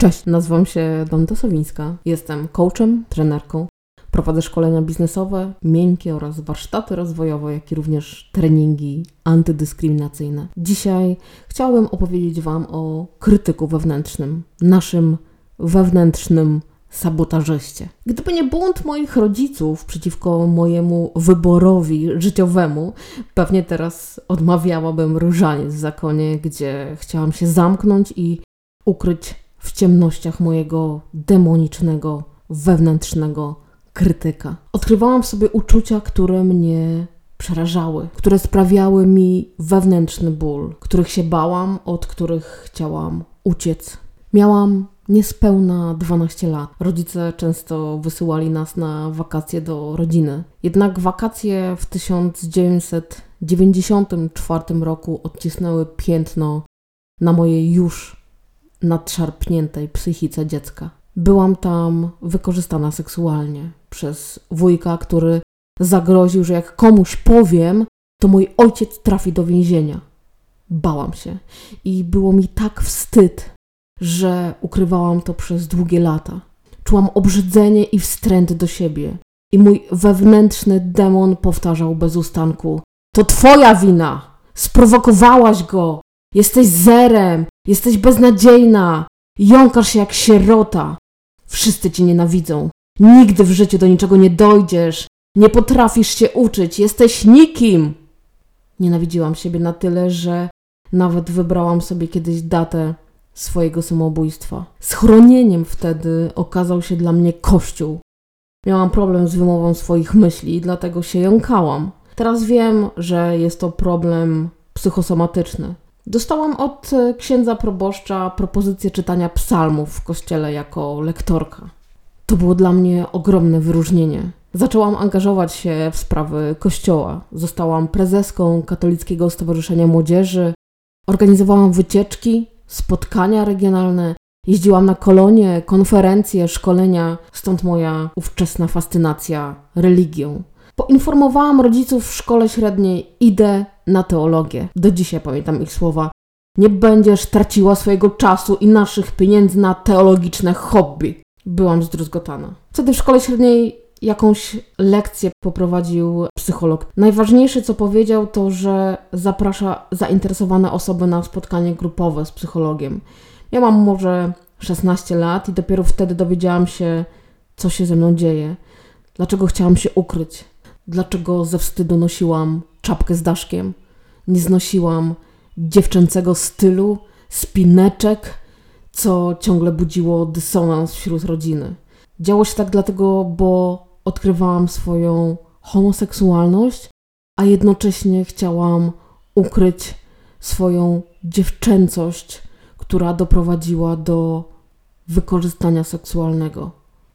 Cześć, nazywam się Donta Sowińska. Jestem coachem, trenerką. Prowadzę szkolenia biznesowe, miękkie oraz warsztaty rozwojowe, jak i również treningi antydyskryminacyjne. Dzisiaj chciałabym opowiedzieć Wam o krytyku wewnętrznym, naszym wewnętrznym sabotażyście. Gdyby nie bunt moich rodziców przeciwko mojemu wyborowi życiowemu, pewnie teraz odmawiałabym różaniec w zakonie, gdzie chciałam się zamknąć i ukryć w ciemnościach mojego demonicznego, wewnętrznego krytyka. Odkrywałam w sobie uczucia, które mnie przerażały, które sprawiały mi wewnętrzny ból, których się bałam, od których chciałam uciec. Miałam niespełna 12 lat. Rodzice często wysyłali nas na wakacje do rodziny. Jednak wakacje w 1994 roku odcisnęły piętno na mojej już nadszarpniętej psychice dziecka. Byłam tam wykorzystana seksualnie przez wujka, który zagroził, że jak komuś powiem, to mój ojciec trafi do więzienia. Bałam się i było mi tak wstyd, że ukrywałam to przez długie lata. Czułam obrzydzenie i wstręt do siebie. I mój wewnętrzny demon powtarzał bez ustanku: To twoja wina! Sprowokowałaś go! Jesteś zerem! Jesteś beznadziejna! Jąkasz się jak sierota! Wszyscy cię nienawidzą. Nigdy w życiu do niczego nie dojdziesz. Nie potrafisz się uczyć. Jesteś nikim! Nienawidziłam siebie na tyle, że nawet wybrałam sobie kiedyś datę swojego samobójstwa. Schronieniem wtedy okazał się dla mnie kościół. Miałam problem z wymową swoich myśli dlatego się jąkałam. Teraz wiem, że jest to problem psychosomatyczny. Dostałam od księdza proboszcza propozycję czytania psalmów w kościele jako lektorka. To było dla mnie ogromne wyróżnienie. Zaczęłam angażować się w sprawy kościoła. Zostałam prezeską Katolickiego Stowarzyszenia Młodzieży, organizowałam wycieczki, spotkania regionalne, jeździłam na kolonie, konferencje, szkolenia, stąd moja ówczesna fascynacja religią. Poinformowałam rodziców w szkole średniej, idę na teologię. Do dzisiaj pamiętam ich słowa. Nie będziesz traciła swojego czasu i naszych pieniędzy na teologiczne hobby. Byłam zdruzgotana. Wtedy w szkole średniej jakąś lekcję poprowadził psycholog. Najważniejsze, co powiedział, to, że zaprasza zainteresowane osoby na spotkanie grupowe z psychologiem. Ja mam może 16 lat i dopiero wtedy dowiedziałam się, co się ze mną dzieje. Dlaczego chciałam się ukryć? Dlaczego ze wstydu nosiłam czapkę z daszkiem? Nie znosiłam dziewczęcego stylu, spineczek, co ciągle budziło dysonans wśród rodziny. Działo się tak dlatego, bo odkrywałam swoją homoseksualność, a jednocześnie chciałam ukryć swoją dziewczęcość, która doprowadziła do wykorzystania seksualnego.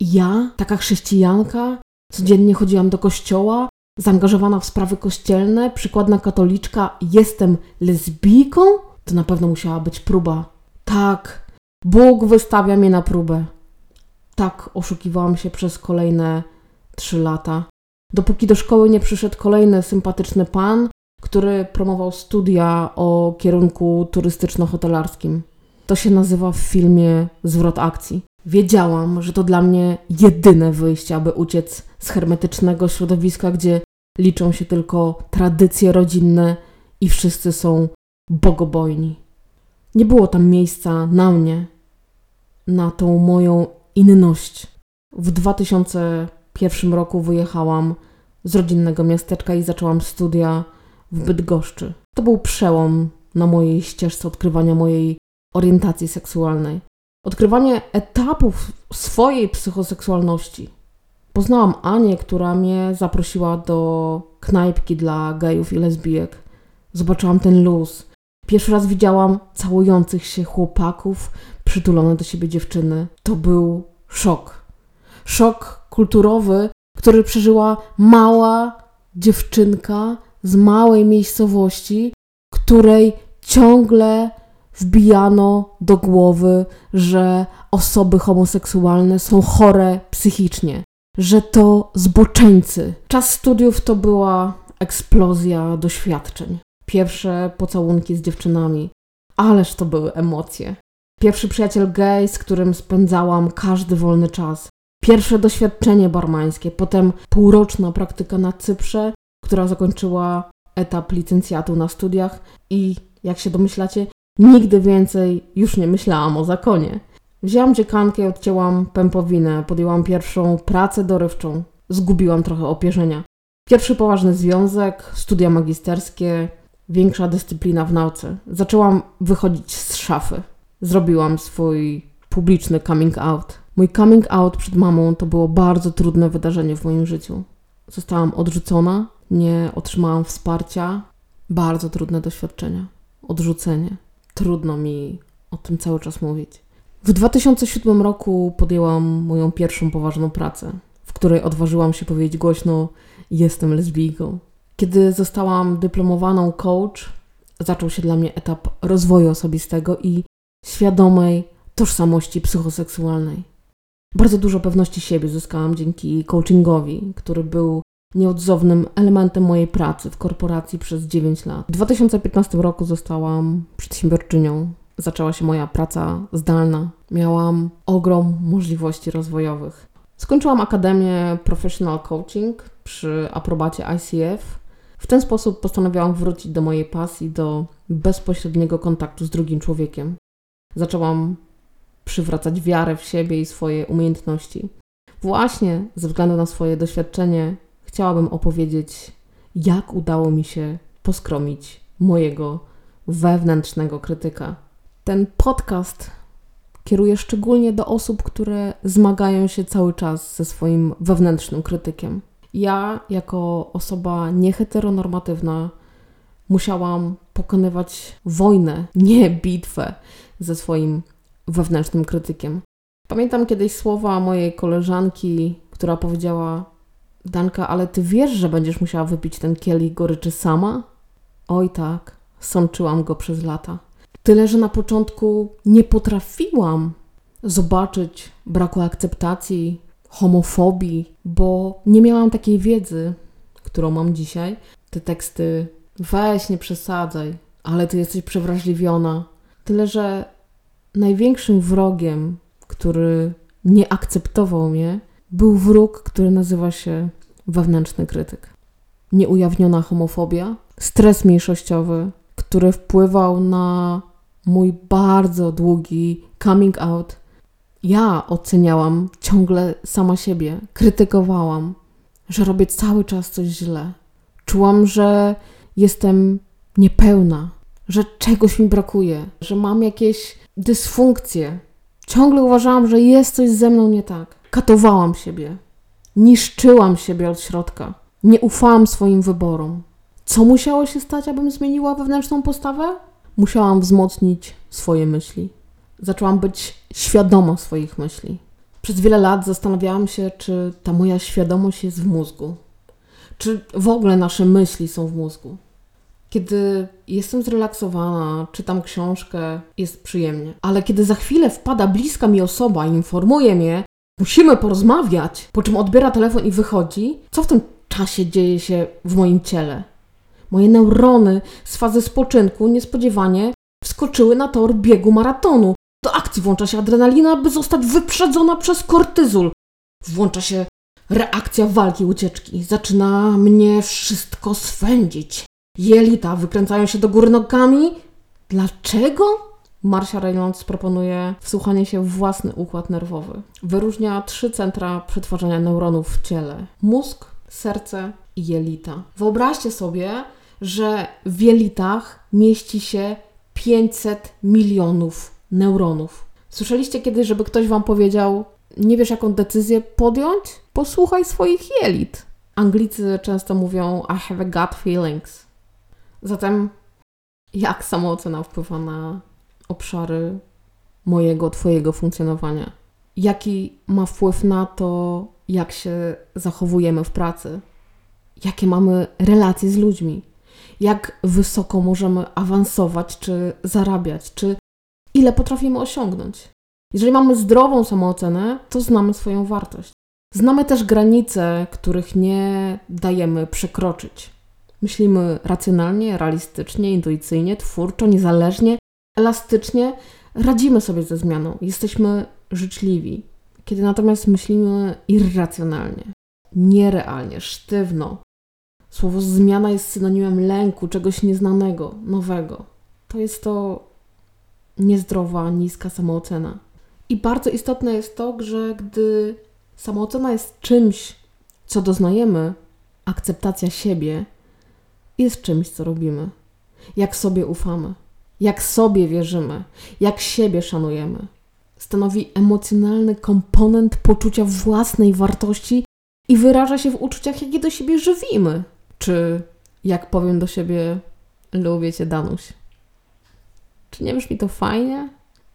Ja, taka chrześcijanka, codziennie chodziłam do kościoła, zaangażowana w sprawy kościelne, przykładna katoliczka, jestem lesbijką? To na pewno musiała być próba. Tak, Bóg wystawia mnie na próbę. Tak oszukiwałam się przez kolejne trzy lata. Dopóki do szkoły nie przyszedł kolejny sympatyczny pan, który promował studia o kierunku turystyczno-hotelarskim. To się nazywa w filmie zwrot akcji. Wiedziałam, że to dla mnie jedyne wyjście, aby uciec z hermetycznego środowiska, gdzie liczą się tylko tradycje rodzinne i wszyscy są bogobojni. Nie było tam miejsca na mnie, na tą moją inność. W 2001 roku wyjechałam z rodzinnego miasteczka i zaczęłam studia w Bydgoszczy. To był przełom na mojej ścieżce odkrywania mojej orientacji seksualnej. Odkrywanie etapów swojej psychoseksualności. Poznałam Anię, która mnie zaprosiła do knajpki dla gejów i lesbijek. Zobaczyłam ten luz. Pierwszy raz widziałam całujących się chłopaków, przytulone do siebie dziewczyny. To był szok. Szok kulturowy, który przeżyła mała dziewczynka z małej miejscowości, której ciągle wbijano do głowy, że osoby homoseksualne są chore psychicznie, że to zboczeńcy. Czas studiów to była eksplozja doświadczeń. Pierwsze pocałunki z dziewczynami, ależ to były emocje. Pierwszy przyjaciel gay, z którym spędzałam każdy wolny czas. Pierwsze doświadczenie barmańskie, potem półroczna praktyka na Cyprze, która zakończyła etap licencjatu na studiach i, jak się domyślacie, nigdy więcej już nie myślałam o zakonie. Wzięłam dziekankę, odcięłam pępowinę, podjęłam pierwszą pracę dorywczą. Zgubiłam trochę opierzenia. Pierwszy poważny związek, studia magisterskie, większa dyscyplina w nauce. Zaczęłam wychodzić z szafy. Zrobiłam swój publiczny coming out. Mój coming out przed mamą to było bardzo trudne wydarzenie w moim życiu. Zostałam odrzucona, nie otrzymałam wsparcia. Bardzo trudne doświadczenia. Odrzucenie. Trudno mi o tym cały czas mówić. W 2007 roku podjęłam moją pierwszą poważną pracę, w której odważyłam się powiedzieć głośno: Jestem lesbijką. Kiedy zostałam dyplomowaną coach, zaczął się dla mnie etap rozwoju osobistego i świadomej tożsamości psychoseksualnej. Bardzo dużo pewności siebie zyskałam dzięki coachingowi, który był nieodzownym elementem mojej pracy w korporacji przez 9 lat. W 2015 roku zostałam przedsiębiorczynią. Zaczęła się moja praca zdalna. Miałam ogrom możliwości rozwojowych. Skończyłam Akademię Professional Coaching przy aprobacie ICF. W ten sposób postanowiłam wrócić do mojej pasji, do bezpośredniego kontaktu z drugim człowiekiem. Zaczęłam przywracać wiarę w siebie i swoje umiejętności. Właśnie ze względu na swoje doświadczenie chciałabym opowiedzieć, jak udało mi się poskromić mojego wewnętrznego krytyka. Ten podcast kieruje szczególnie do osób, które zmagają się cały czas ze swoim wewnętrznym krytykiem. Ja, jako osoba nieheteronormatywna, musiałam pokonywać wojnę, nie bitwę ze swoim wewnętrznym krytykiem. Pamiętam kiedyś słowa mojej koleżanki, która powiedziała: Danka, ale ty wiesz, że będziesz musiała wypić ten kielich goryczy sama? Oj tak, sączyłam go przez lata. Tyle, że na początku nie potrafiłam zobaczyć braku akceptacji, homofobii, bo nie miałam takiej wiedzy, którą mam dzisiaj. Te teksty, weź, nie przesadzaj, ale ty jesteś przewrażliwiona. Tyle, że największym wrogiem, który nie akceptował mnie, był wróg, który nazywa się wewnętrzny krytyk. Nieujawniona homofobia, stres mniejszościowy, który wpływał na mój bardzo długi coming out. Ja oceniałam ciągle sama siebie, krytykowałam, że robię cały czas coś źle. Czułam, że jestem niepełna, że czegoś mi brakuje, że mam jakieś dysfunkcje. Ciągle uważałam, że jest coś ze mną nie tak. Katowałam siebie, niszczyłam siebie od środka, nie ufałam swoim wyborom. Co musiało się stać, abym zmieniła wewnętrzną postawę? Musiałam wzmocnić swoje myśli. Zaczęłam być świadoma swoich myśli. Przez wiele lat zastanawiałam się, czy ta moja świadomość jest w mózgu. Czy w ogóle nasze myśli są w mózgu. Kiedy jestem zrelaksowana, czytam książkę, jest przyjemnie. Ale kiedy za chwilę wpada bliska mi osoba i informuje mnie, musimy porozmawiać, po czym odbiera telefon i wychodzi, co w tym czasie dzieje się w moim ciele? Moje neurony z fazy spoczynku niespodziewanie wskoczyły na tor biegu maratonu. Do akcji włącza się adrenalina, by zostać wyprzedzona przez kortyzol. Włącza się reakcja walki, ucieczki. Zaczyna mnie wszystko swędzić. Jelita wykręcają się do góry nogami. Dlaczego? Marcia Reynolds proponuje wsłuchanie się w własny układ nerwowy. Wyróżnia trzy centra przetwarzania neuronów w ciele: mózg, serce i jelita. Wyobraźcie sobie, że w jelitach mieści się 500 milionów neuronów. Słyszeliście kiedyś, żeby ktoś wam powiedział, nie wiesz jaką decyzję podjąć? Posłuchaj swoich jelit. Anglicy często mówią I have a gut feelings. Zatem jak samoocena wpływa na obszary mojego, twojego funkcjonowania? Jaki ma wpływ na to, jak się zachowujemy w pracy? Jakie mamy relacje z ludźmi? jak wysoko możemy awansować, czy zarabiać, czy ile potrafimy osiągnąć. Jeżeli mamy zdrową samoocenę, to znamy swoją wartość. Znamy też granice, których nie dajemy przekroczyć. Myślimy racjonalnie, realistycznie, intuicyjnie, twórczo, niezależnie, elastycznie, radzimy sobie ze zmianą, jesteśmy życzliwi. Kiedy natomiast myślimy irracjonalnie, nierealnie, sztywno, słowo zmiana jest synonimem lęku, czegoś nieznanego, nowego. To jest to niezdrowa, niska samoocena. I bardzo istotne jest to, że gdy samoocena jest czymś, co doznajemy, akceptacja siebie jest czymś, co robimy. Jak sobie ufamy, jak sobie wierzymy, jak siebie szanujemy. Stanowi emocjonalny komponent poczucia własnej wartości i wyraża się w uczuciach, jakie do siebie żywimy. Czy jak powiem do siebie, lubię cię, Danuś. Czy nie brzmi to fajnie?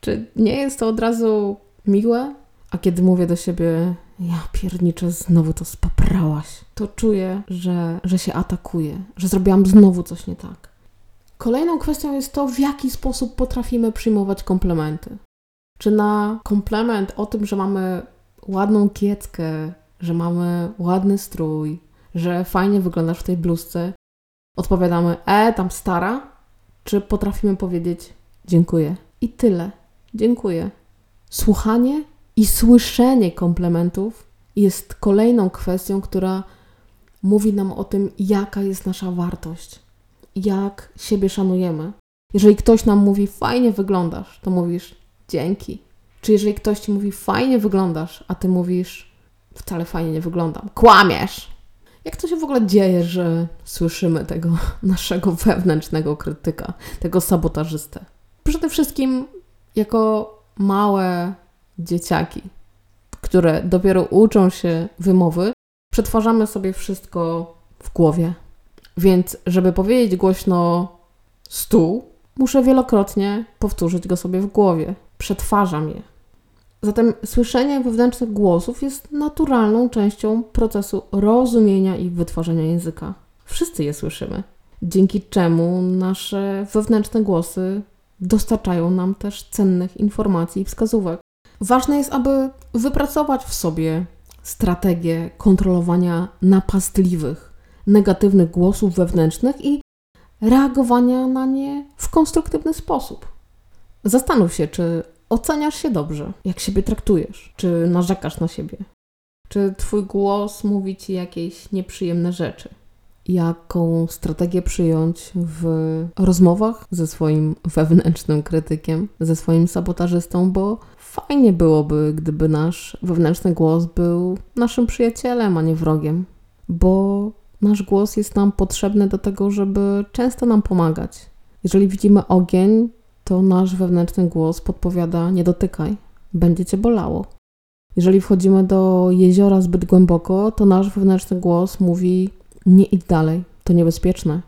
Czy nie jest to od razu miłe? A kiedy mówię do siebie, ja pierniczę, znowu to spaprałaś, to czuję, że, że się atakuję, że zrobiłam znowu coś nie tak. Kolejną kwestią jest to, w jaki sposób potrafimy przyjmować komplementy. Czy na komplement o tym, że mamy ładną kieckę, że mamy ładny strój, że fajnie wyglądasz w tej bluzce, odpowiadamy, e, tam stara? Czy potrafimy powiedzieć, dziękuję? I tyle. Dziękuję. Słuchanie i słyszenie komplementów jest kolejną kwestią, która mówi nam o tym, jaka jest nasza wartość, jak siebie szanujemy. Jeżeli ktoś nam mówi, fajnie wyglądasz, to mówisz dzięki. Czy jeżeli ktoś ci mówi, fajnie wyglądasz, a ty mówisz, wcale fajnie nie wyglądam, kłamiesz. Jak to się w ogóle dzieje, że słyszymy tego naszego wewnętrznego krytyka, tego sabotażystę? Przede wszystkim jako małe dzieciaki, które dopiero uczą się wymowy, przetwarzamy sobie wszystko w głowie. Więc, żeby powiedzieć głośno stół, muszę wielokrotnie powtórzyć go sobie w głowie. Przetwarzam je. Zatem słyszenie wewnętrznych głosów jest naturalną częścią procesu rozumienia i wytwarzania języka. Wszyscy je słyszymy, dzięki czemu nasze wewnętrzne głosy dostarczają nam też cennych informacji i wskazówek. Ważne jest, aby wypracować w sobie strategię kontrolowania napastliwych, negatywnych głosów wewnętrznych i reagowania na nie w konstruktywny sposób. Zastanów się, czy oceniasz się dobrze, jak siebie traktujesz, czy narzekasz na siebie, czy twój głos mówi ci jakieś nieprzyjemne rzeczy jaką strategię przyjąć w rozmowach ze swoim wewnętrznym krytykiem, ze swoim sabotażystą, bo fajnie byłoby, gdyby nasz wewnętrzny głos był naszym przyjacielem, a nie wrogiem, bo nasz głos jest nam potrzebny do tego, żeby często nam pomagać. Jeżeli widzimy ogień, to nasz wewnętrzny głos podpowiada: nie dotykaj, będzie cię bolało. Jeżeli wchodzimy do jeziora zbyt głęboko, to nasz wewnętrzny głos mówi: nie idź dalej, to niebezpieczne.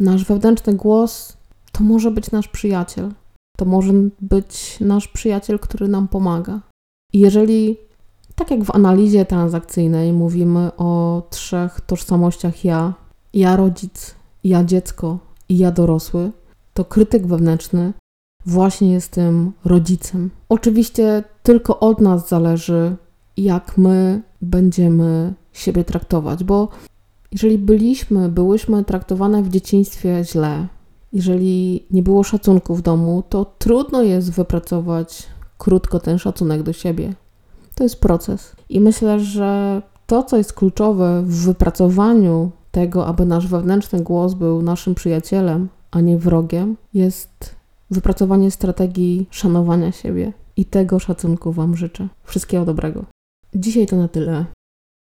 Nasz wewnętrzny głos to może być nasz przyjaciel. To może być nasz przyjaciel, który nam pomaga. I jeżeli, tak jak w analizie transakcyjnej, mówimy o trzech tożsamościach ja, ja rodzic, ja dziecko i ja dorosły, to krytyk wewnętrzny właśnie jest tym rodzicem. Oczywiście tylko od nas zależy, jak my będziemy siebie traktować, bo jeżeli byliśmy, byłyśmy traktowane w dzieciństwie źle, jeżeli nie było szacunku w domu, to trudno jest wypracować krótko ten szacunek do siebie. To jest proces. I myślę, że to, co jest kluczowe w wypracowaniu tego, aby nasz wewnętrzny głos był naszym przyjacielem, a nie wrogiem, jest wypracowanie strategii szanowania siebie. I tego szacunku Wam życzę. Wszystkiego dobrego. Dzisiaj to na tyle.